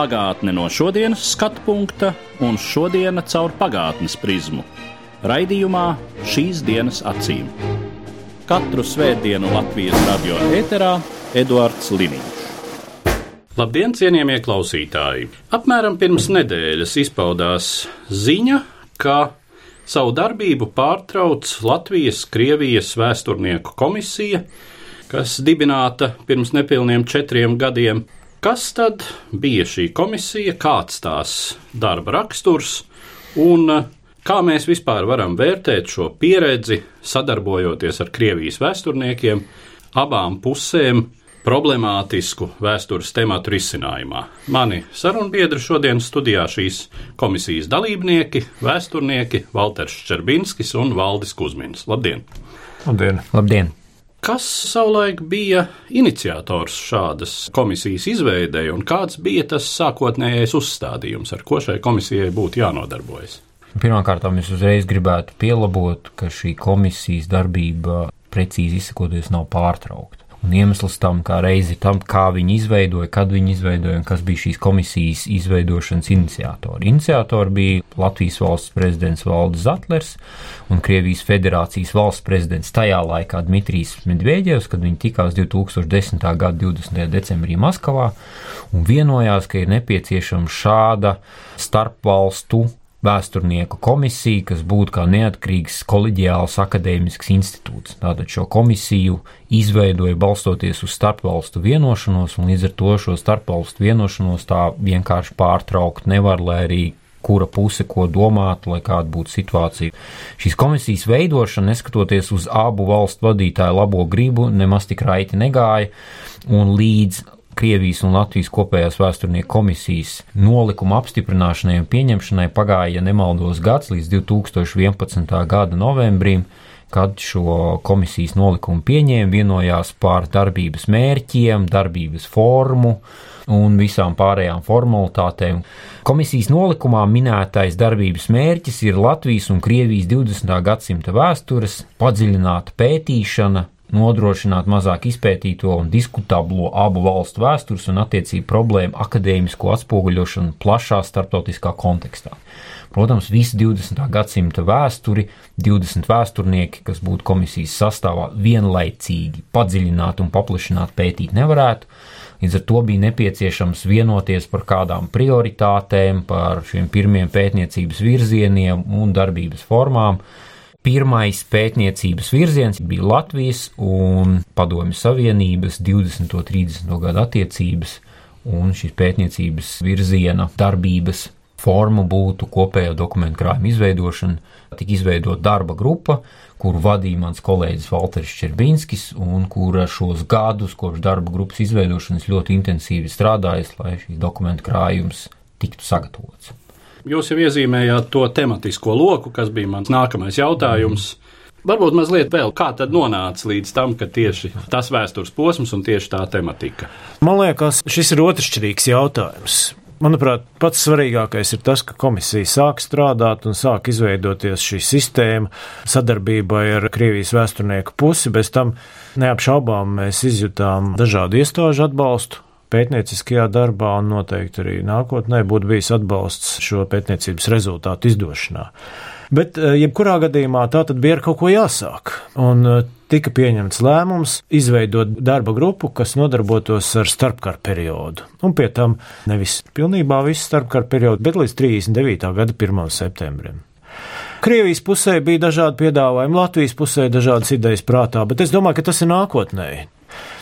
Pagātne no šodienas skatu punkta un šodienas caur pagātnes prizmu. Raidījumā šīs dienas acīm. Katru svētdienu Latvijas radio eterā Eduards Liniņš. Labdien, cienījamie klausītāji! Apmēram pirms nedēļas izpaudās ziņa, ka savu darbību pārtrauc Latvijas-Krievijas vēsturnieku komisija, kas dibināta pirms nepilniem četriem gadiem. Kas tad bija šī komisija, kāds tās darba raksturs un kā mēs vispār varam vērtēt šo pieredzi, sadarbojoties ar Krievijas vēsturniekiem, abām pusēm problemātisku vēstures tematu risinājumā. Mani sarunbiedri šodien studijā šīs komisijas dalībnieki, vēsturnieki Valters Čerbinskis un Valdis Kusmins. Labdien! Labdien! Labdien! Kas savulaik bija iniciators šādas komisijas izveidei un kāds bija tas sākotnējais uzstādījums, ar ko šai komisijai būtu jānodarbojas? Pirmkārt, es uzreiz gribētu pielabot, ka šī komisijas darbība, precīzi izsakoties, nav pārtraukta. Un iemesls tam, kā reizi tam, kā viņi izveidoja, kad viņi izveidoja un kas bija šīs komisijas izveidošanas iniciatori. Iniciatori bija Latvijas valsts prezidents Valdis Zatlers un Krievijas federācijas valsts prezidents tajā laikā Dmitrijs Medvedevs, kad viņi tikās 2010. gada 20. decembrī Maskavā un vienojās, ka ir nepieciešama šāda starpvalstu vēsturnieku komisija, kas būtu kā neatkarīgs koleģiāls akadēmisks institūts. Tātad šo komisiju izveidoja balstoties uz starpvalstu vienošanos, un līdz ar to šo starpvalstu vienošanos tā vienkārši pārtraukt nevar, lai arī kura puse ko domātu, lai kāda būtu situācija. Šīs komisijas veidošana, neskatoties uz abu valstu vadītāju labo gribu, nemaz tik raiti negāja, un līdz Krievijas un Latvijas kopējās vēsturnieku komisijas nolikuma apstiprināšanai un pieņemšanai pagāja, ja nemaldos, gads līdz 2011. gada novembrim, kad šo komisijas nolikumu pieņēma, vienojās par darbības mērķiem, darbības formu un visām pārējām formalitātēm. Komisijas nolikumā minētais darbības mērķis ir Latvijas un Krievijas 20. gadsimta vēstures padziļināta pētīšana, nodrošināt mazāk izpētīto un diskutablo abu valstu vēstures un attiecību problēmu akadēmisko atspoguļošanu plašā starptautiskā kontekstā. Protams, visu 20. gadsimta vēsturi, 20 vēsturnieki, kas būtu komisijas sastāvā, vienlaicīgi padziļināt un paplašināt pētīt nevarētu. Līdz ar to bija nepieciešams vienoties par kādām prioritātēm, par šiem pirmiem pētniecības virzieniem un darbības formām, Pirmais pētniecības virziens bija Latvijas un Padomju Savienības 20. un 30. gadu attiecības, un šīs pētniecības virziena darbības forma būtu kopējo dokumentu krājuma izveidošana. Tika izveidota darba grupa, kuru vadīja mans kolēģis Walters Čerbinskis, un kura šos gadus kopš darba grupas izveidošanas ļoti intensīvi strādājas, lai šīs dokumentu krājums tiktu sagatavots. Jūs jau iezīmējāt to tematisko loku, kas bija mans nākamais jautājums. Varbūt mazliet vēl, kā tad nonāca līdz tam, ka tieši tas vēstures posms un tieši tā tematika? Man liekas, šis ir otršķirīgs jautājums. Manuprāt, pats svarīgākais ir tas, ka komisija sāk strādāt un sāk izveidoties šī sistēma sadarbībai ar Krievijas vēsturnieku pusi. Bez tam neapšaubām mēs izjutām dažādu iestāžu atbalstu, pētnieciskajā darbā, un noteikti arī nākotnē būtu bijis atbalsts šo pētniecības rezultātu izdošanā. Bet, jebkurā gadījumā, tā tad bija ar kaut ko jāsāk. Un tika pieņemts lēmums izveidot darba grupu, kas nodarbotos ar starpkara periodu. Un pie tam nevis pilnībā visu starpkara periodu, bet līdz 39. gada 1. septembrim. Krievijas pusē bija dažādi piedāvājumi, Latvijas pusē dažādas idejas prātā, bet es domāju, ka tas ir nākotnē.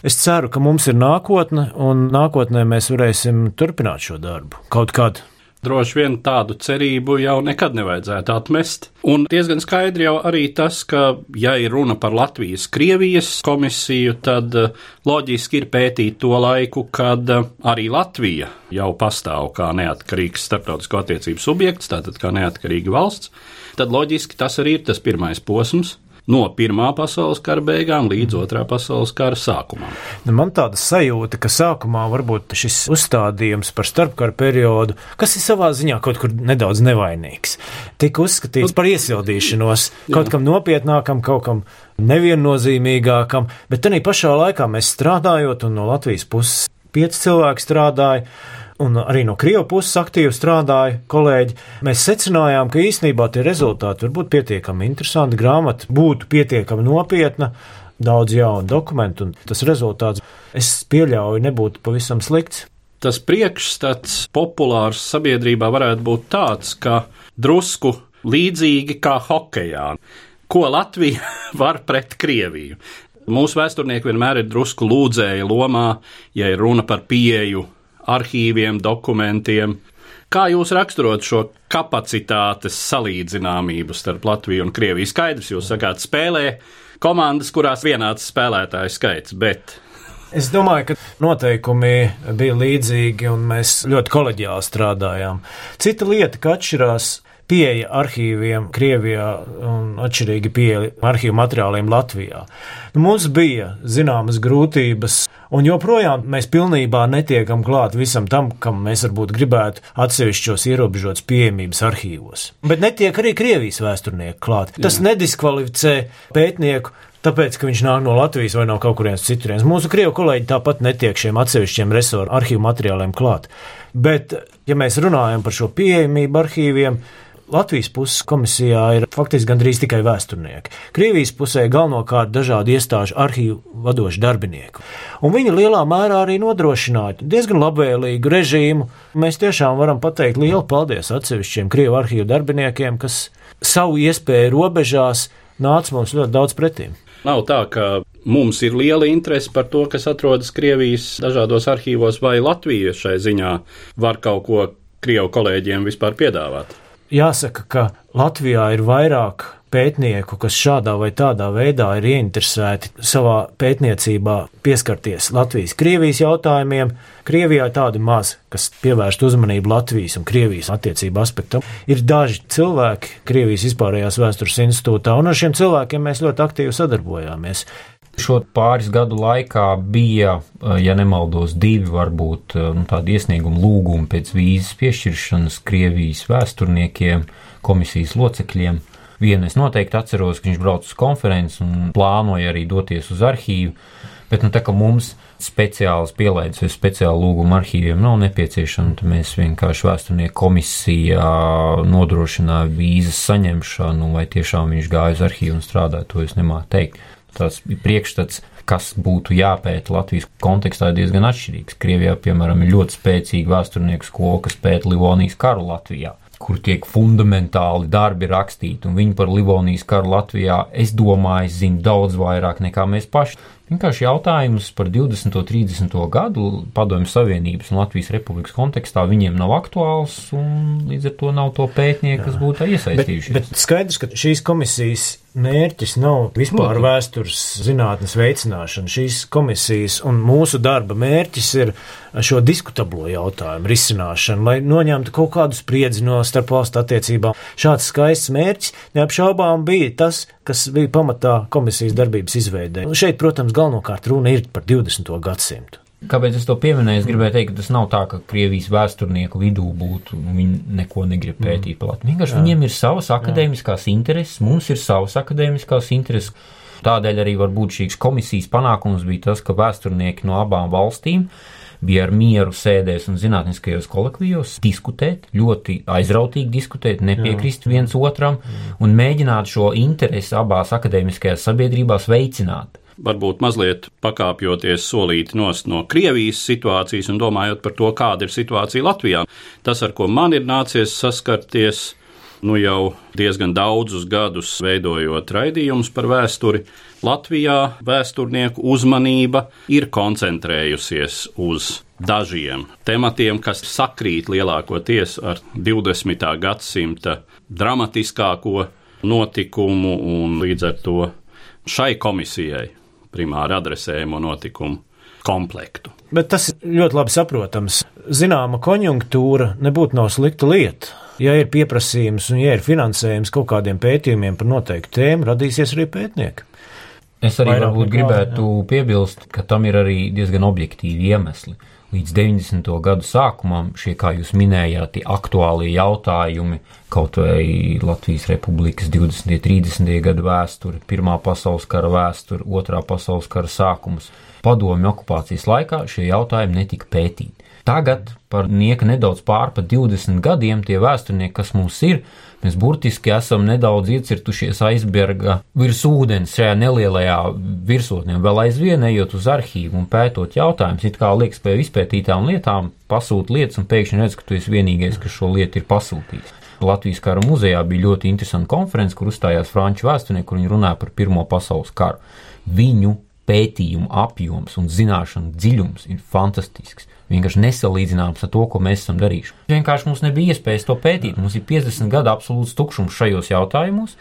Es ceru, ka mums ir nākotne, un nākotnē mēs varēsim turpināt šo darbu kaut kad. Droši vien tādu cerību jau nekad nevajadzētu atmest. Un diezgan skaidri jau arī tas, ka, ja ir runa par Latvijas-Krievijas komisiju, tad eh, loģiski ir pētīt to laiku, kad eh, arī Latvija jau pastāv kā neatkarīgs starptautisko attiecību subjekts, tātad kā neatkarīga valsts. Tad loģiski tas arī ir tas pirmais posms, no Pirmā pasaules kara beigām līdz Otrā pasaules kara sākumam. Nu, man tāda sajūta, ka sākumā varbūt šis uzstādījums par starpkara periodu, kas ir savā ziņā kaut kur nedaudz nevainīgs, tika uzskatīts par iesildīšanos. kaut kam nopietnākam, kaut kam neviennozīmīgākam, bet tajā pašā laikā mēs strādājot, un no Latvijas puses pieci cilvēki strādāja un arī no Krievijas puses aktīvi strādāja kolēģi, mēs secinājām, ka īsnībā tie rezultāti var būt pietiekami interesanti. Grāmata būtu pietiekami nopietna, daudz jaunu dokumentu, un tas rezultāts, es pieļauju, nebūtu pavisam slikts. Tas priekšstats populārs sabiedrībā varētu būt tāds, ka drusku līdzīgi kā hokejā. Ko Latvija var pret Krieviju? Mūsu vēsturnieki vienmēr ir drusku lūdzēja lomā, ja ir runa par pieeju arhīviem, dokumentiem. Kā jūs raksturot šo kapacitātes salīdzināmību starp Latviju un Krieviju? Skaidrs, jūs sakāt, spēlē komandas, kurās vienāds spēlētāju skaits, bet Es domāju, ka noteikumi bija līdzīgi un mēs ļoti koleģiāli strādājām. Cita lieta, ka atšķirās pieeja arhīviem Krievijā un atšķirīga pieeja arhīvu materiāliem Latvijā. Nu, mums bija zināmas grūtības, un joprojām mēs pilnībā netiekam klāt visam tam, kam mēs varbūt gribētu atsevišķos ierobežotas pieejamības arhīvos. Bet netiek arī Krievijas vēsturnieki klāt. Tas nediskvalificē pētnieku tāpēc, ka viņš nāk no Latvijas vai no kaut kurienes citurienes. Mūsu krievu kolēģi tāpat netiek šiem atsevišķiem resoru arhīvu materiāliem klāt. Bet, ja mēs runājam par šo pieejamību arhīviem, Latvijas puses komisijā ir faktiski gandrīz tikai vēsturnieki. Krievijas pusē galvenokārt dažādu iestāžu arhīvu vadoši darbinieki. Un viņi lielā mērā arī nodrošināja diezgan labvēlīgu režīmu. Mēs tiešām varam pateikt lielu paldies atsevišķiem Krievu arhīvu darbiniekiem, kas savu iespēju robežās nāca mums ļoti daudz pretīm. Nav tā, ka mums ir liela interese par to, kas atrodas Krievijas dažādos arhīvos, vai Latvija šai ziņā var kaut ko Krievu kolēģiem vispār piedāvāt jāsaka, ka Latvijā ir vairāk pētnieku, kas šādā vai tādā veidā ir ieinteresēti savā pētniecībā pieskarties Latvijas-Krievijas jautājumiem. Krievijā ir tādi maz, kas pievērst uzmanību Latvijas un Krievijas attiecību aspektam. Ir daži cilvēki Krievijas vispārējās vēstures institūtā, un ar šiem cilvēkiem mēs ļoti aktīvi sadarbojāmies. Šo pāris gadu laikā bija, eh, ja nemaldos, divi varbūt eh, nu, tādi iesniegumu lūgumi pēc vīzas piešķiršanas Krievijas vēsturniekiem, komisijas locekļiem. Vienu es noteikti atceros, ka viņš brauca uz konferenci un plānoja arī doties uz arhīvu, bet nu, tā kā mums speciāls pielaides vai speciāla lūguma arhīviem nav nepieciešama, tad mēs vienkārši vēsturnieku komisijā nodrošināja vīzas saņemšanu, vai tiešām viņš gāja uz arhīvu un strādāja, to es nemāku teikt tas priekšstats, kas būtu jāpēta Latvijas kontekstā, ir diezgan atšķirīgs. Krievijā, piemēram, ir ļoti spēcīga vēsturnieku skola, kas pēta Livonijas karu Latvijā kur tiek fundamentāli darbi rakstīti, un viņi par Livonijas karu Latvijā, es domāju, zina daudz vairāk nekā mēs paši. Vienkārši jautājums par 20. un 30. gadu Padomju Savienības un Latvijas Republikas kontekstā viņiem nav aktuāls, un līdz ar to nav to pētnieku, kas būtu iesaistījušies. Bet, bet skaidrs, ka šīs komisijas mērķis nav vispār vēstures zinātnes veicināšana. Šīs komisijas un mūsu darba mērķis ir šo diskutablo jautājumu risināšana, lai noņemtu kaut kādu spriedzi no starpvalstu attiecībām. Šāds skaists mērķis neapšaubām bija tas, kas bija pamatā komisijas darbības izveidē. Un šeit, protams, galvenokārt runa ir par 20. gadsimtu. Kāpēc es to pieminēju? Es gribēju teikt, ka tas nav tā, ka Krievijas vēsturnieku vidū būtu, viņi neko negrib mm. pētīt par Latviju. Vienkārši Jā. viņiem ir savas akadēmiskās Jā. intereses, mums ir savas akadēmiskās intereses. Tādēļ arī varbūt šīs komisijas panākums bija tas, ka vēsturnieki no abām valstīm bija ar mieru sēdēs un zinātniskajos kolektīvos, diskutēt, ļoti aizrautīgi diskutēt, nepiekrist Jā. viens otram un mēģināt šo interesi abās akadēmiskajās sabiedrībās veicināt varbūt mazliet pakāpjoties solīti nost no Krievijas situācijas un domājot par to, kāda ir situācija Latvijā. Tas, ar ko man ir nācies saskarties, nu jau diezgan daudzus gadus veidojot raidījumus par vēsturi, Latvijā vēsturnieku uzmanība ir koncentrējusies uz dažiem tematiem, kas sakrīt lielākoties ar 20. gadsimta dramatiskāko notikumu un līdz ar to šai komisijai primāri adresējumu notikumu komplektu. Bet tas ir ļoti labi saprotams. Zināma konjunktūra nebūtu nav slikta lieta. Ja ir pieprasījums un ja ir finansējums kaut kādiem pētījumiem par noteiktu tēmu, radīsies arī pētnieki. Es arī Vairāk gribētu piebilst, ka tam ir arī diezgan objektīvi iemesli. Līdz 90. gadu sākumam šie, kā jūs minējāt, tie aktuālie jautājumi, kaut vai Latvijas Republikas 20. un 30. gadu vēsture, Pirmā pasaules kara vēsture, Otrā pasaules kara sākums, padomju okupācijas laikā šie jautājumi netika pētīti. Tagad, par nieka nedaudz pār pa 20 gadiem, tie vēsturnieki, kas mums ir, mēs burtiski esam nedaudz iecirtušies aizberga virs ūdens šajā nelielajā virsotnē, vēl aizvien ejot uz arhīvu un pētot jautājumus, it kā liekas pie izpētītām lietām, pasūta lietas un pēkšņi redz, ka tu esi vienīgais, kas šo lietu ir pasūtījis. Latvijas kara muzejā bija ļoti interesanta konference, kur uzstājās franču vēsturnieki, kur viņi runāja par Pirmo pasaules karu. Viņu pētījumu apjoms un zināšanu dziļums ir fantastisks vienkārši nesalīdzināms ar to, ko mēs esam darījuši. Vienkārši mums nebija iespējas to pētīt. Mums ir 50 gadu absolūts tukšums šajos jautājumos,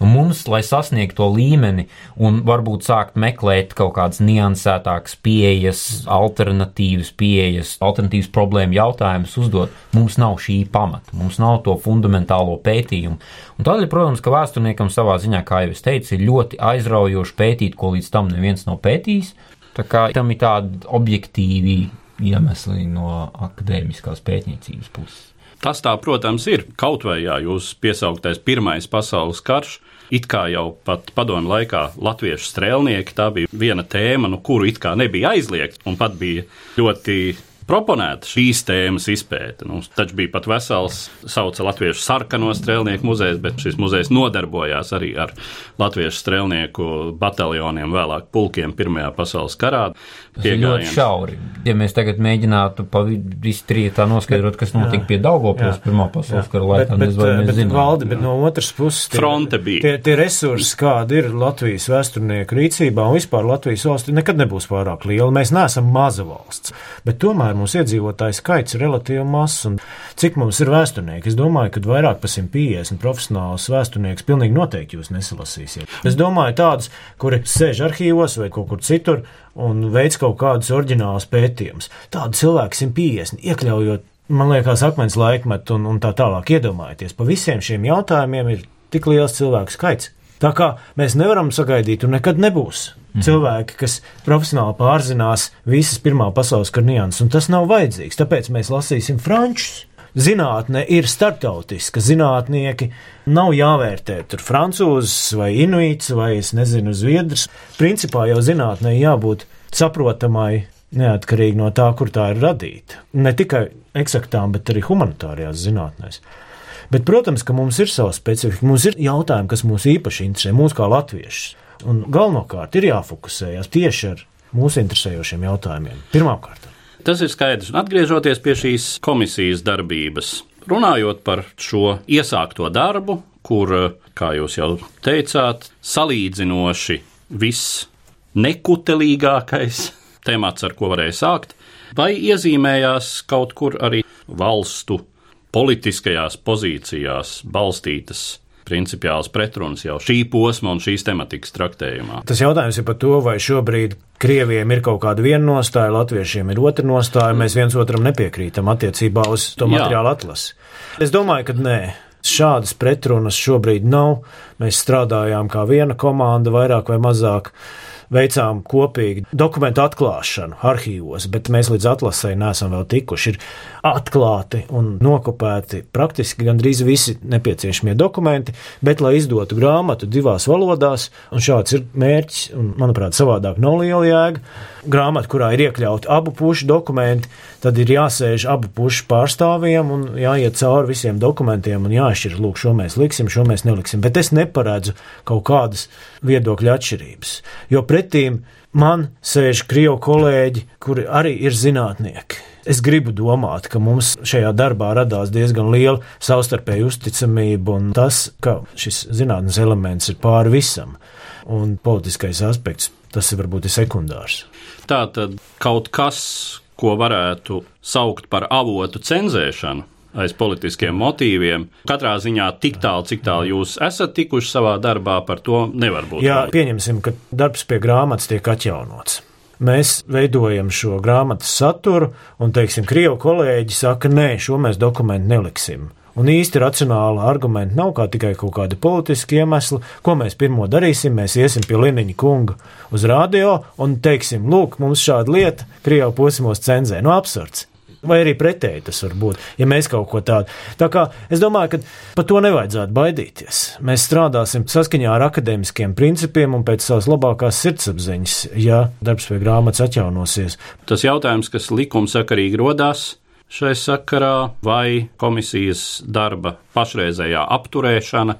un mums, lai sasniegtu to līmeni un varbūt sākt meklēt kaut kādas niansētākas pieejas, alternatīvas pieejas, alternatīvas problēmu jautājumus uzdot, mums nav šī pamata, mums nav to fundamentālo pētījumu. Un tādēļ, protams, ka vēsturniekam savā ziņā, kā jau es teicu, ir ļoti aizraujoši pētīt, ko līdz tam neviens nav pētījis. Tā kā tam ir tādi objektīvi iemesli no akadēmiskās pētniecības puses. Tas tā, protams, ir. Kaut vai jā, jūs piesauktais Pirmais pasaules karš, it kā jau pat padomu laikā latviešu strēlnieki, tā bija viena tēma, nu, kuru it kā nebija aizliegta, un pat bija ļoti proponēta šīs tēmas izpēte. Nu, taču bija pat vesels, sauca Latviešu sarkano strēlnieku muzejs, bet šis muzejs nodarbojās arī ar Latviešu strēlnieku bataljoniem, vēlāk pulkiem Pirmajā pasaules karā. Ļoti šauri. Ja mēs tagad mēģinātu iztriet tā noskaidrot, kas notika pie Daugopils Pirmā pasaules kara laikā, bet, bet, bet, bet, valdi, bet no otras puses tie, Fronte bija. Tie, tie resursi, kādi ir Latvijas vēsturnieku rīcībā un vispār Latvijas valsts, nekad nebūs pārāk liela. Mēs neesam maza valsts, bet tomēr mūsu iedzīvotāju skaits ir relatīvi mazs. Cik mums ir vēsturnieki? Es domāju, ka vairāk par 150 profesionālus vēsturniekus pilnīgi noteikti jūs nesalasīsiet. Es domāju, tādus, kuri sēž arhīvos vai kaut kur citur un veids kaut kādus oriģinālus pētījumus. Tādu cilvēku 150, iekļaujot, man liekas, akmens laikmetu un, un tā tālāk iedomājieties. Pa visiem šiem jautājumiem ir tik liels cilvēku skaits. Tā kā mēs nevaram sagaidīt, un nekad nebūs mhm. cilvēki, kas profesionāli pārzinās visas Pirmā pasaules kara nianses, un tas nav vajadzīgs. Tāpēc mēs lasīsim frančus. Zinātne ir starptautiska. Zinātnieki nav jāvērtē tur francūzs vai inuits vai es nezinu, zviedrs. Principā jau zinātnē jābūt saprotamai neatkarīgi no tā, kur tā ir radīta. Ne tikai eksaktām, bet arī humanitārajās zinātnēs. Bet, protams, ka mums ir sava specifika. Mums ir jautājumi, kas mūs īpaši interesē, mūs kā latviešus. Un galvenokārt ir jāfokusējas tieši ar mūsu interesējošiem jautājumiem. Pirmkārt, tas ir skaidrs. Un atgriežoties pie šīs komisijas darbības, runājot par šo iesākto darbu, kur, kā jūs jau teicāt, salīdzinoši viss nekutelīgākais temats, ar ko varēja sākt, vai iezīmējās kaut kur arī valstu politiskajās pozīcijās balstītas principiāls pretrunas jau šī posma un šīs tematikas traktējumā. Tas jautājums ir par to, vai šobrīd Krievijiem ir kaut kāda viena nostāja, Latviešiem ir otra nostāja, mēs viens otram nepiekrītam attiecībā uz to materiālu atlasi. Es domāju, ka nē. Šādas pretrunas šobrīd nav. Mēs strādājām kā viena komanda, vairāk vai mazāk veicām kopīgi dokumentu atklāšanu arhīvos, bet mēs līdz atlasēji neesam vēl tikuši. Ir atklāti un nokopēti praktiski gandrīz visi nepieciešamie dokumenti, bet, lai izdotu grāmatu divās valodās, un šāds ir mērķis, un, manuprāt, savādāk nav liela jēga, grāmata, kurā ir iekļauti abu pušu dokumenti, tad ir jāsēž abu pušu pārstāvjiem un jāiet cauri visiem dokumentiem un jāšķir, lūk, šo mēs liksim, šo mēs neliksim. Bet es neparedzu kaut kādas viedokļu atšķirības, jo pretīm man sēž krievu kolēģi, kuri arī ir zinātnieki. Es gribu domāt, ka mums šajā darbā radās diezgan liela savstarpēja uzticamība un tas, ka šis zinātnes elements ir pāri visam un politiskais aspekts, tas ir varbūt ir sekundārs. Tā tad kaut kas, ko varētu saukt par avotu cenzēšanu aiz politiskiem motīviem. Katrā ziņā tik tālu, cik tālu jūs esat tikuši savā darbā, par to nevar būt. Jā, pieņemsim, ka darbs pie grāmatas tiek atjaunots. Mēs veidojam šo grāmatas saturu, un, teiksim, krievu kolēģi saka, nē, šo mēs dokumentu neliksim. Un īsti racionāla argumenta nav kā tikai kaut kāda politiska iemesla, ko mēs pirmo darīsim. Mēs iesim pie Liniņa kunga uz radio un teiksim, lūk, mums šāda lieta, Krievija pusi mūs cenzē. Nu, absurds. Vai arī pretēji tas var būt, ja mēs kaut ko tādu. Tā kā es domāju, ka par to nevajadzētu baidīties. Mēs strādāsim saskaņā ar akadēmiskiem principiem un pēc savas labākās sirdsapziņas, ja darbs pie grāmatas atjaunosies. Tas jautājums, kas likumsakarīgi rodās, šai sakarā, vai komisijas darba pašreizējā apturēšana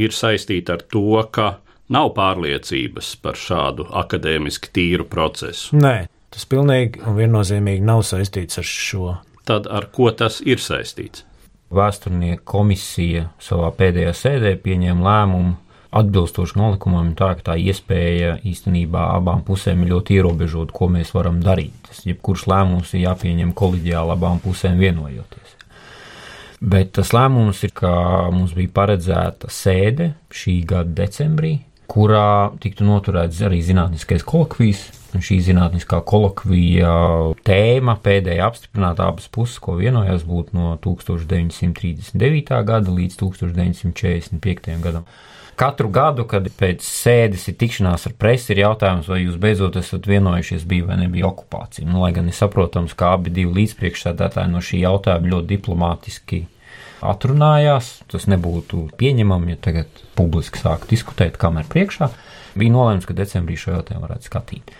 ir saistīta ar to, ka nav pārliecības par šādu akadēmiski tīru procesu. Nē, tas pilnīgi un viennozīmīgi nav saistīts ar šo. Tad ar ko tas ir saistīts? Vēsturnieku komisija savā pēdējā sēdē pieņēma lēmumu atbilstoši nolikumam, tā ka tā iespēja īstenībā abām pusēm ir ļoti ierobežota, ko mēs varam darīt. Tas jebkurš lēmums ir jāpieņem kolēģiāli abām pusēm vienojoties. Bet tas lēmums ir, ka mums bija paredzēta sēde šī gada decembrī, kurā tiktu noturēts arī zinātniskais kolokvijas. Šī zinātniskā kolokvija tēma pēdējā apstiprināta abas puses, ko vienojās būt no 1939. gada līdz 1945. gadam. Katru gadu, kad pēc sēdes ir tikšanās ar presi, ir jautājums, vai jūs beidzot esat vienojušies, bija vai nebija okupācija. Nu, lai gan ir saprotams, ka abi divi līdzpriekšsēdētāji no šī jautājuma ļoti diplomātiski atrunājās. Tas nebūtu pieņemami, ja tagad publiski sāk diskutēt kameru priekšā. Bija nolēmts, ka decembrī šo jautājumu varētu skatīt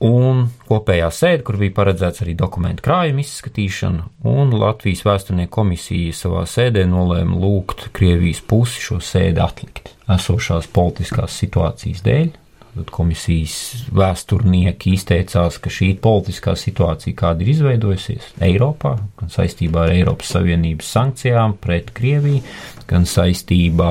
un kopējā sēde, kur bija paredzēts arī dokumentu krājuma izskatīšana, un Latvijas vēsturnieku komisija savā sēdē nolēma lūgt Krievijas pusi šo sēdi atlikt esošās politiskās situācijas dēļ. Tad komisijas vēsturnieki izteicās, ka šī politiskā situācija, kāda ir izveidojusies Eiropā, gan saistībā ar Eiropas Savienības sankcijām pret Krieviju, gan saistībā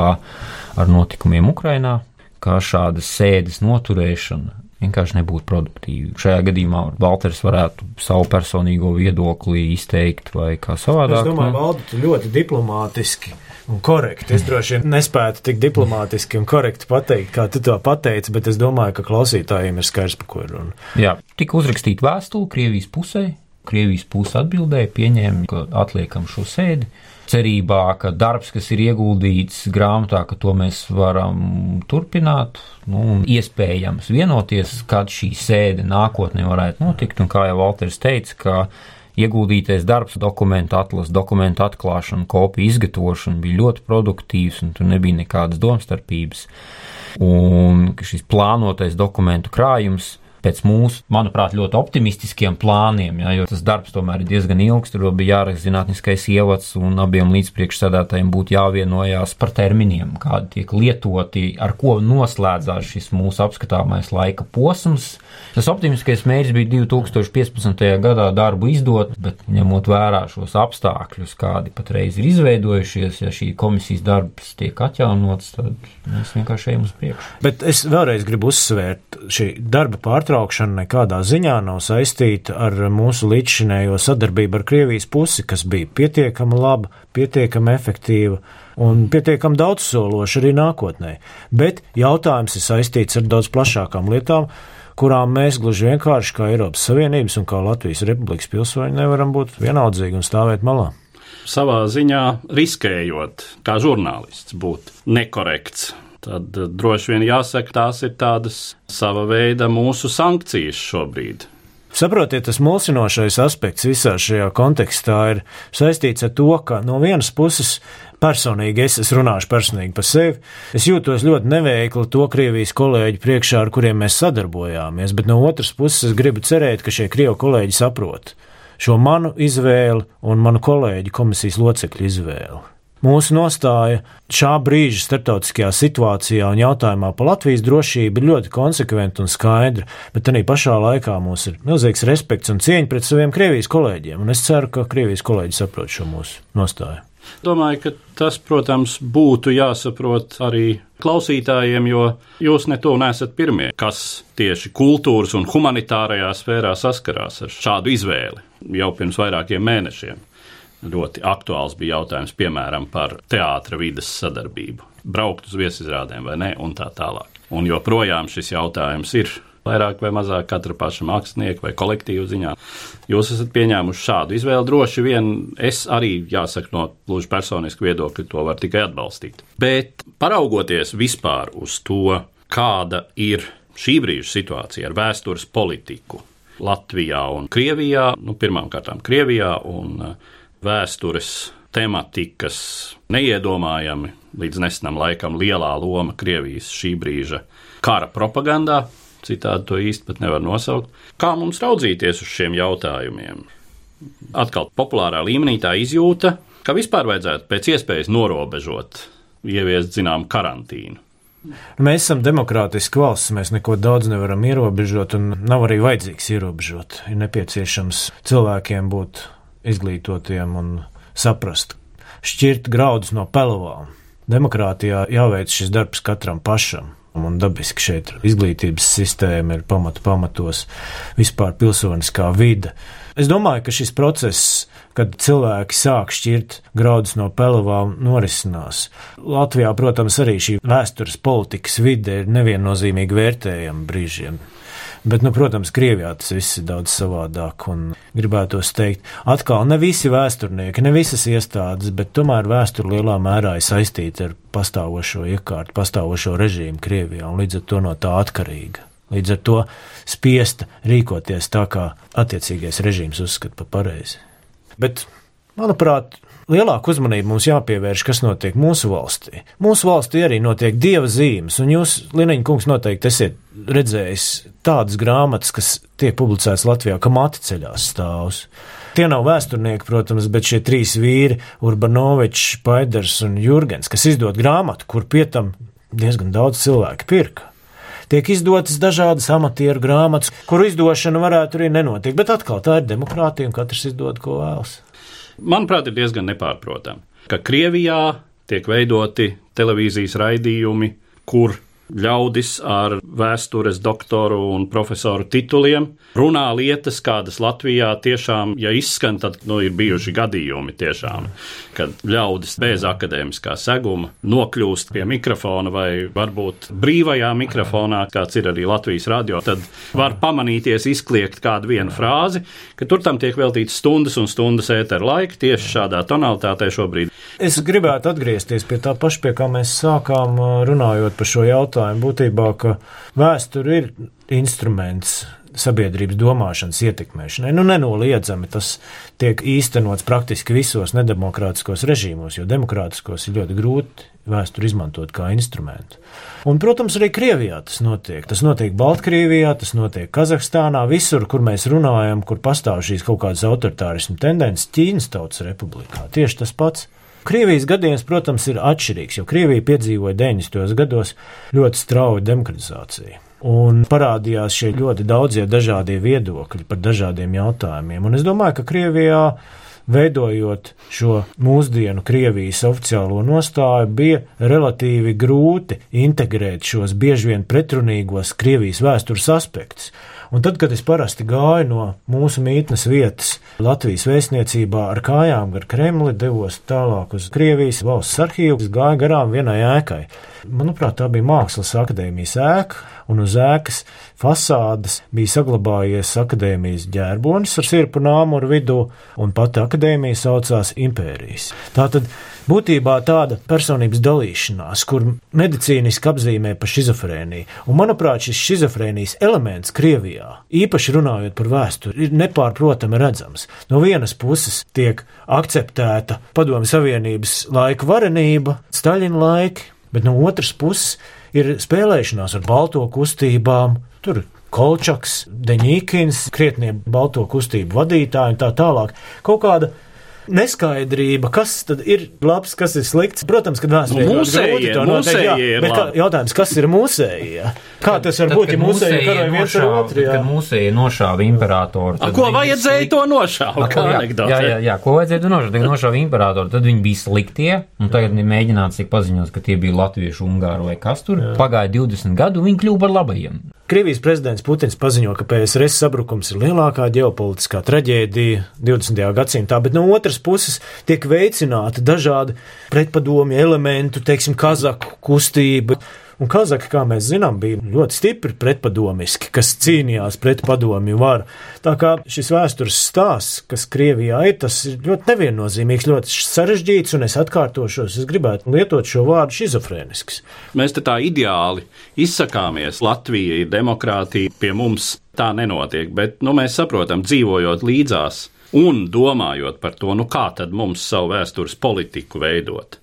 ar notikumiem Ukrainā, kā šādas sēdes noturēšana vienkārši nebūtu produktīvi. Šajā gadījumā Valters varētu savu personīgo viedokli izteikt vai kā savādāk. Es domāju, Valdi, tu ļoti diplomātiski un korekti. Es droši vien nespētu tik diplomātiski un korekti pateikt, kā tu to pateici, bet es domāju, ka klausītājiem ir skaidrs, par ko ir runa. Jā, tika uzrakstīta vēstule Krievijas pusē. Krievijas puse atbildēja, pieņēma, ka atliekam šo sēdi cerībā, ka darbs, kas ir ieguldīts grāmatā, ka to mēs varam turpināt, nu, iespējams vienoties, kad šī sēde nākotnē varētu notikt, un kā jau Valters teica, ka ieguldītais darbs, dokumentu atlases, dokumentu atklāšana, kopiju izgatavošana bija ļoti produktīvs, un tur nebija nekādas domstarpības. Un šis plānotais dokumentu krājums pēc mūsu, manuprāt, ļoti optimistiskiem plāniem, ja, jo tas darbs tomēr ir diezgan ilgs, tur bija jāraksta zinātniskais ievads, un abiem līdzpriekšsēdētājiem būtu jāvienojās par terminiem, kādi tiek lietoti, ar ko noslēdzās šis mūsu apskatāmais laika posms. Tas optimistiskais mērķis bija 2015. gadā darbu izdot, bet ņemot vērā šos apstākļus, kādi patreiz ir izveidojušies, ja šī komisijas darbs tiek atjaunots, tad mēs vienkārši ejam uz priekšu. Bet es vēlreiz gribu uzsvērt, šī darba pārtraukšana pārtraukšana nekādā ziņā nav saistīta ar mūsu līdzšinējo sadarbību ar Krievijas pusi, kas bija pietiekami laba, pietiekami efektīva un pietiekami daudzsološa arī nākotnē. Bet jautājums ir saistīts ar daudz plašākām lietām, kurām mēs gluži vienkārši kā Eiropas Savienības un kā Latvijas Republikas pilsoņi nevaram būt vienaldzīgi un stāvēt malā. Savā ziņā riskējot, kā žurnālists, būt nekorekts tad eh, droši vien jāsaka, tās ir tādas sava veida mūsu sankcijas šobrīd. Saprotiet, tas mulsinošais aspekts visā šajā kontekstā ir saistīts ar to, ka no vienas puses personīgi es, es runāšu personīgi par sevi. Es jūtos ļoti neveikli to Krievijas kolēģu priekšā, ar kuriem mēs sadarbojāmies, bet no otras puses es gribu cerēt, ka šie Krievu kolēģi saprot šo manu izvēli un manu kolēģu komisijas locekļu izvēli. Mūsu nostāja šā brīža starptautiskajā situācijā un jautājumā par Latvijas drošību ir ļoti konsekventa un skaidra, bet arī pašā laikā mums ir milzīgs respekts un cieņa pret saviem Krievijas kolēģiem, un es ceru, ka Krievijas kolēģi saprot šo mūsu nostāju. Domāju, ka tas, protams, būtu jāsaprot arī klausītājiem, jo jūs ne to nesat pirmie, kas tieši kultūras un humanitārajā sfērā saskarās ar šādu izvēli jau pirms vairākiem mēnešiem. Ļoti aktuāls bija jautājums, piemēram, par teātra vidas sadarbību. Braukt uz viesizrādēm vai nē, un tā tālāk. Un joprojām šis jautājums ir vairāk vai mazāk katra paša mākslinieka vai kolektīva ziņā. Jūs esat pieņēmuši šādu izvēli. Droši vien es arī, jāsaka, no gluži personiska viedokļa to var tikai atbalstīt. Bet paraugoties vispār uz to, kāda ir šī brīža situācija ar vēstures politiku Latvijā un Krievijā, nu, pirmkārt, Krievijā un uh, vēstures tematikas neiedomājami līdz nesenam laikam lielā loma Krievijas šī brīža kara propagandā, citādi to īsti nevar nosaukt. Kā mums raudzīties uz šiem jautājumiem? Atkal populārā līmenī tā izjūta, ka vispār vajadzētu pēc iespējas norobežot, ieviest zinām karantīnu. Mēs esam demokrātiska valsts, mēs neko daudz nevaram ierobežot, un nav arī vajadzīgs ierobežot. Ir nepieciešams cilvēkiem būt izglītotiem un saprast, šķirt graudus no pelavām. Demokrātijā jāveic šis darbs katram pašam. Un dabiski šeit izglītības sistēma ir pamatu pamatos, vispār pilsoniskā vide. Es domāju, ka šis process, kad cilvēki sāk šķirt graudus no pelavām, norisinās. Latvijā, protams, arī šī vēstures politikas vide ir neviennozīmīgi vērtējama brīžiem. Bet, nu, protams, Krievijā tas viss ir daudz savādāk. Gribētu teikt, atkal ne visi vēsturnieki, ne visas iestādes, bet tomēr vēsture lielā mērā ir saistīta ar pastāvošo iekārtu, pastāvošo režīmu Krievijā un līdz ar to no tā atkarīga. Līdz ar to spiesta rīkoties tā, kā attiecīgais režīms uzskata par pareizi. Bet, manuprāt, lielāka uzmanība mums jāpievērš, kas notiek mūsu valstī. Mūsu valstī arī notiek dieva zīmes, un jūs, Liniņa kungs, noteikti esat redzējis tādas grāmatas, kas tiek publicētas Latvijā, ka mati ceļās stāvus. Tie nav vēsturnieki, protams, bet šie trīs vīri, Urbanovičs, Paiders un Jurgens, kas izdod grāmatu, kur pietam diezgan daudz cilvēku pirka. Tiek izdotas dažādas amatieru grāmatas, kuru izdošana varētu arī nenotikt, bet atkal tā ir demokrātija un katrs izdod, ko vēlas manuprāt, ir diezgan nepārprotami, ka Krievijā tiek veidoti televīzijas raidījumi, kur ļaudis ar vēstures doktoru un profesoru tituliem runā lietas, kādas Latvijā tiešām, ja izskan, tad nu, ir bijuši gadījumi tiešām, kad ļaudis bez akadēmiskā seguma nokļūst pie mikrofona vai varbūt brīvajā mikrofonā, kāds ir arī Latvijas radio, tad var pamanīties izkliegt kādu vienu frāzi, ka tur tam tiek veltīts stundas un stundas ētera laika tieši šādā tonalitātē šobrīd. Es gribētu atgriezties pie tā paša, pie kā mēs sākām runājot par šo jautājumu. Būtībā, ka vēsture ir instruments sabiedrības domāšanas ietekmēšanai. Nu, nenoliedzami tas tiek īstenots praktiski visos nedemokrātiskos režīmos, jo demokrātiskos ir ļoti grūti vēsturi izmantot kā instrumentu. Un, protams, arī Krievijā tas notiek. Tas notiek Baltkrievijā, tas notiek Kazahstānā, visur, kur mēs runājam, kur pastāv šīs kaut kādas autoritārismu tendences, Ķīnas Tautas Republikā. Tieši tas pats. Krievijas gadījums, protams, ir atšķirīgs, jo Krievija piedzīvoja 90. gados ļoti strauju demokratizāciju. Un parādījās šie ļoti daudzie dažādie viedokļi par dažādiem jautājumiem. Un es domāju, ka Krievijā veidojot šo mūsdienu Krievijas oficiālo nostāju, bija relatīvi grūti integrēt šos bieži vien pretrunīgos Krievijas vēstures aspektus. Un tad, kad es parasti gāju no mūsu mītnes vietas Latvijas vēstniecībā ar kājām gar Kremli, devos tālāk uz Krievijas valsts arhīvu, gāju garām vienai ēkai. Manuprāt, tā bija Mākslas akadēmijas ēka, un uz ēkas fasādes bija saglabājies akadēmijas ģērbonis ar sirpu nāmuru vidū, un pati akadēmija saucās Impērijas. Tātad būtībā tāda personības dalīšanās, kur medicīniski apzīmē par šizofrēniju. Un, manuprāt, šis šizofrēnijas elements Krievijā, īpaši runājot par vēsturi, ir nepārprotami redzams. No vienas puses tiek akceptēta Padomju Savienības laika varenība, Staļina laiki, bet no otras puses ir spēlēšanās ar balto kustībām. Tur Kolčaks, Deņīkins, krietnie balto kustību vadītāji un tā tālāk. Kaut kāda neskaidrība, kas tad ir labs, kas ir slikts. Protams, ka vēsturē Nu, mūsējie, grūti to noteikt, jā, mūsējie bet kā, jautājums, kas ir mūsējie? Kā tas var būt, ja mūsējie karoja viens ar otru? jā? Kad mūsēji nošāva imperatoru. A, tad ko viņi vajadzēja slik- to nošaut? A, Kā jā, anekdote? jā, jā, jā, ko vajadzēja to nošāva? Tagad nošāva imperatoru, tad viņi bija sliktie, un tagad ir mēģināts tiek paziņots, ka tie bija latviešu, ungāru vai kas tur. Pagāja 20 gadu, viņi kļuva par labajiem. Krievijas prezidents Putins paziņo, ka PSRS sabrukums ir lielākā ģeopolitiskā traģēdija 20. gadsimtā, bet no otras puses tiek veicināti dažādi pretpadomju elementi, teiksim, kazaku kustība. Un Kazaki, kā mēs zinām, bija ļoti stipri pretpadomiski, kas cīnījās pret padomju varu. Tā kā šis vēstures stāsts, kas Krievijā ir, tas ir ļoti neviennozīmīgs, ļoti sarežģīts, un es atkārtošos, es gribētu lietot šo vārdu šizofrēnisks. Mēs te tā ideāli izsakāmies. Latvija ir demokrātija, pie mums tā nenotiek, bet nu, mēs saprotam, dzīvojot līdzās un domājot par to, nu kā tad mums savu vēstures politiku veidot.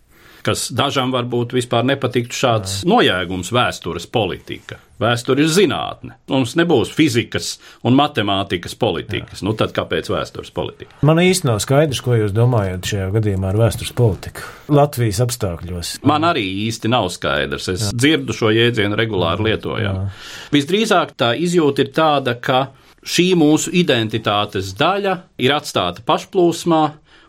Kas dažam varbūt vispār nepatiktu šāds nojēgums vēstures politika. Vēsture ir zinātne. Mums nebūs fizikas un matemātikas politikas. Nu tad kāpēc vēstures politika? Man īsti nav skaidrs, ko jūs domājat šajā gadījumā ar vēstures politiku Latvijas apstākļos. Man arī īsti nav skaidrs. Es dzirdu šo jēdzienu regulāri lietojam. Visdrīzāk tā izjūta ir tāda, ka šī mūsu identitātes daļa ir atstāta pašplūsmā.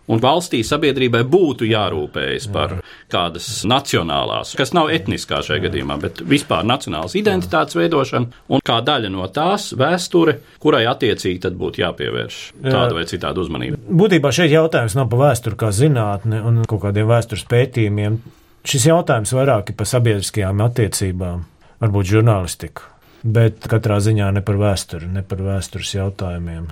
Un valstī sabiedrībai būtu jārūpējas par kādas nacionālās, kas nav etniskā šajā gadījumā, bet vispār nacionālas identitātes veidošanu, un kā daļa no tās vēsture, kurai attiecīgi tad būtu jāpievērš tāda vai citāda uzmanība. Būtībā šeit jautājums nav par vēsturi kā zinātni un kaut kādiem vēstures pētījumiem. Šis jautājums vairāk ir par sabiedriskajām attiecībām, varbūt žurnālistiku, bet katrā ziņā ne par vēsturi, ne par vēstures jautājumiem.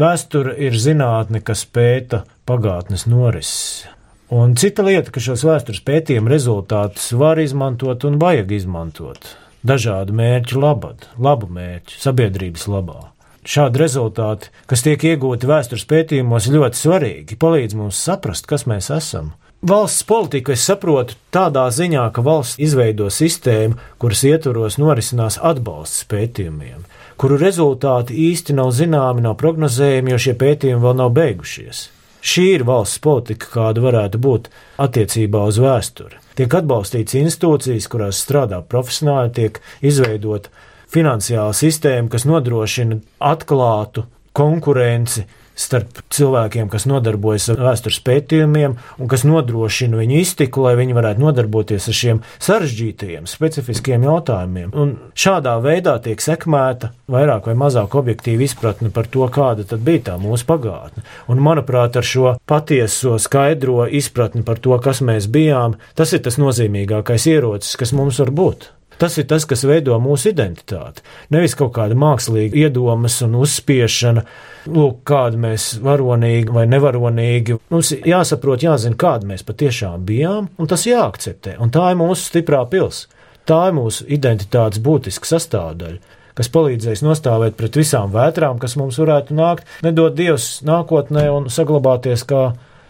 Vēsture ir zinātne, kas pēta pagātnes norises. Un cita lieta, ka šos vēstures pētījumu rezultātus var izmantot un vajag izmantot dažādu mērķu labad, labu mērķu, sabiedrības labā. Šādi rezultāti, kas tiek iegūti vēstures pētījumos, ļoti svarīgi, palīdz mums saprast, kas mēs esam. Valsts politiku es saprotu tādā ziņā, ka valsts izveido sistēmu, kuras ietvaros norisinās atbalsts pētījumiem, kuru rezultāti īsti nav zināmi, nav prognozējami, jo šie pētījumi vēl nav beigušies. Šī ir valsts politika, kāda varētu būt attiecībā uz vēsturi. Tiek atbalstīts institūcijas, kurās strādā profesionāli, tiek izveidota finansiāla sistēma, kas nodrošina atklātu konkurenci starp cilvēkiem, kas nodarbojas ar vēstures pētījumiem un kas nodrošina viņu iztiku, lai viņi varētu nodarboties ar šiem sarežģītajiem, specifiskiem jautājumiem. Un šādā veidā tiek sekmēta vairāk vai mazāk objektīva izpratne par to, kāda tad bija tā mūsu pagātne. Un, manuprāt, ar šo patieso skaidro izpratni par to, kas mēs bijām, tas ir tas nozīmīgākais ierocis, kas mums var būt. Tas ir tas, kas veido mūsu identitāti. Nevis kaut kāda mākslīga iedomas un uzspiešana, lūk, kāda mēs varonīgi vai nevaronīgi. Mums jāsaprot, jāzina, kāda mēs patiešām bijām, un tas jāakceptē. Un tā ir mūsu stiprā pils. Tā ir mūsu identitātes būtiska sastāvdaļa kas palīdzēs nostāvēt pret visām vētrām, kas mums varētu nākt, nedod Dievs nākotnē un saglabāties kā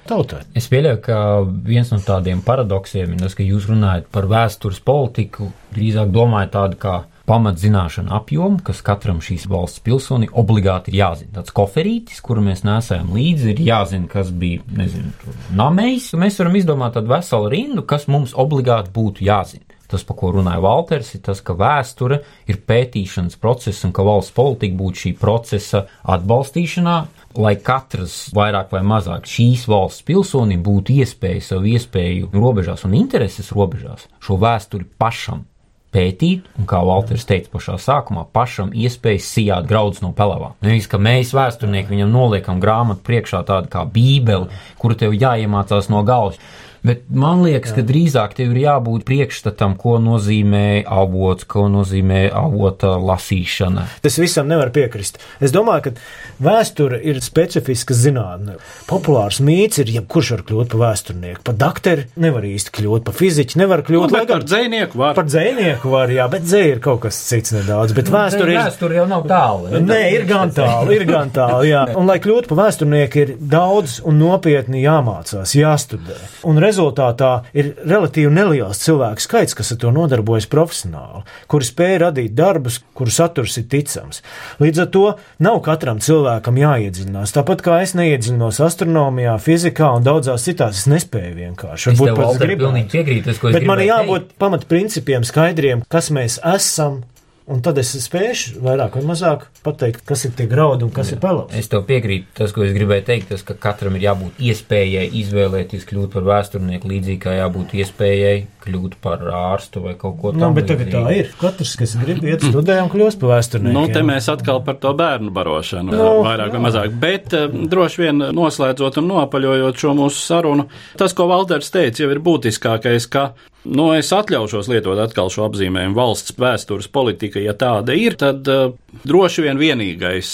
tautai. Es pieļauju, ka viens no tādiem paradoksiem ir tas, ka jūs runājat par vēstures politiku, drīzāk domājat tādu kā pamatzināšanu apjomu, kas katram šīs valsts pilsoni obligāti ir jāzina. Tāds koferītis, kuru mēs nesējam līdzi, ir jāzina, kas bija, nezinu, namējs. Mēs varam izdomāt tādu veselu rindu, kas mums obligāti būtu jāzina. Tas, par ko runāja Walters, ir tas, ka vēsture ir pētīšanas process un ka valsts politika būtu šī procesa atbalstīšanā, lai katrs vairāk vai mazāk šīs valsts pilsonim būtu iespēja savu iespēju robežās un intereses robežās šo vēsturi pašam pētīt, un kā Walters teica pašā sākumā, pašam iespējas sijāt graudus no pelavām. Nevis, ka mēs vēsturnieki viņam noliekam grāmatu priekšā tādu kā bībeli, kuru tev jāiemācās no galvas. Bet man liekas, Jā. ka drīzāk tev ir jābūt priekšstatam, ko nozīmē avots, ko nozīmē avota lasīšana. Es visam nevaru piekrist. Es domāju, ka vēsture ir specifiska zinātne. Populārs mīts ir, ja kurš var kļūt par vēsturnieku. Par doktoru nevar īsti kļūt, par fiziķu nevar kļūt. Nu, par dzēnieku var. Par dzēnieku var, jā, bet dzēja ir kaut kas cits nedaudz. Bet vēsture ir. Vēsture jau nav tālu. Ja? Nē, ir gan tālu, ir gan tālu, jā. Un, lai kļūtu par vēsturnieku, ir daudz un nopietni jāmācās, jāstudē. Un rezultātā ir relatīvi neliels cilvēku skaits, kas ar to nodarbojas profesionāli, kuri spēj radīt darbus, kuru saturs ir ticams. Līdz ar to nav katram cilvēkam jāiedziļinās. Tāpat kā es neiedziļinos astronomijā, fizikā un daudzās citās, es nespēju vienkārši. Es Varbūt tev, pat Valter, gribētu. pilnīgi piekrītu, tas, ko es Bet man jābūt pamatprincipiem skaidriem, kas mēs esam. Un tad es spēšu vairāk vai mazāk pateikt, kas ir tie graudi un kas ir pelavs. Es tev piekrītu, tas, ko es gribēju teikt, tas, ka katram ir jābūt iespējai izvēlēties kļūt par vēsturnieku, līdzīgi kā jābūt iespējai kļūt par ārstu vai kaut ko Nu, tādu. bet tagad tā ir. Katrs, kas grib iet studēt, un kļūst par vēsturnieku. Nu, te mēs atkal par to bērnu barošanu, Nu, vairāk vai mazāk. Bet eh, droši vien noslēdzot un nopaļojot šo mūsu sarunu, tas, ko Valders teica, jau ir būtiskākais, ka, nu, es atļaušos lietot atkal šo apzīmējumu valsts vēstures politika, ja tāda ir, tad uh, droši vien vienīgais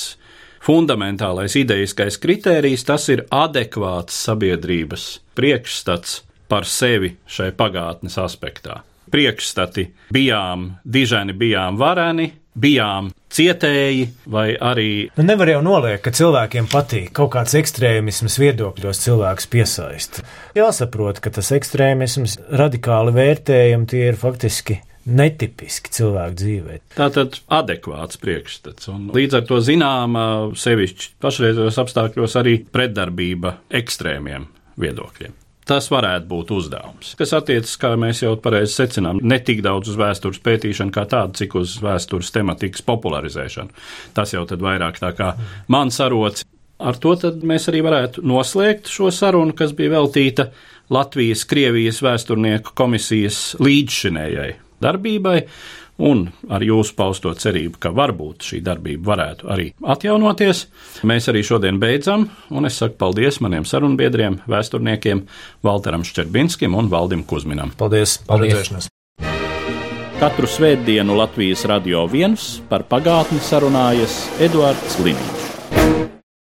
fundamentālais idejiskais kritērijs tas ir adekvāts sabiedrības priekšstats par sevi šai pagātnes aspektā. Priekšstati bijām diženi, bijām vareni, bijām cietēji, vai arī Nu, nevar jau noliekt, ka cilvēkiem patīk kaut kāds ekstrēmisms viedokļos, cilvēks piesaista. Jāsaprot, ka tas ekstrēmisms, radikāli vērtējumi, tie ir faktiski netipiski cilvēku dzīvē. Tātad adekvāts priekšstats. Un līdz ar to zināma sevišķi pašreizējos apstākļos arī pretdarbība ekstrēmiem viedokļiem. Tas varētu būt uzdevums, kas attiecas, kā mēs jau pareizi secinām, ne tik daudz uz vēstures pētīšanu kā tādu, cik uz vēstures tematikas popularizēšanu. Tas jau tad vairāk tā kā mans arots. Ar to mēs arī varētu noslēgt šo sarunu, kas bija veltīta Latvijas-Krievijas vēsturnieku komisijas līdzšinējai darbībai, un ar jūsu pausto cerību, ka varbūt šī darbība varētu arī atjaunoties. Mēs arī šodien beidzam, un es saku paldies maniem sarunbiedriem, vēsturniekiem Valteram Šķerbinskim un Valdim Kuzminam. Paldies! Paldies. Katru svētdienu Latvijas radio viens par pagātni sarunājas Eduards Liniņš.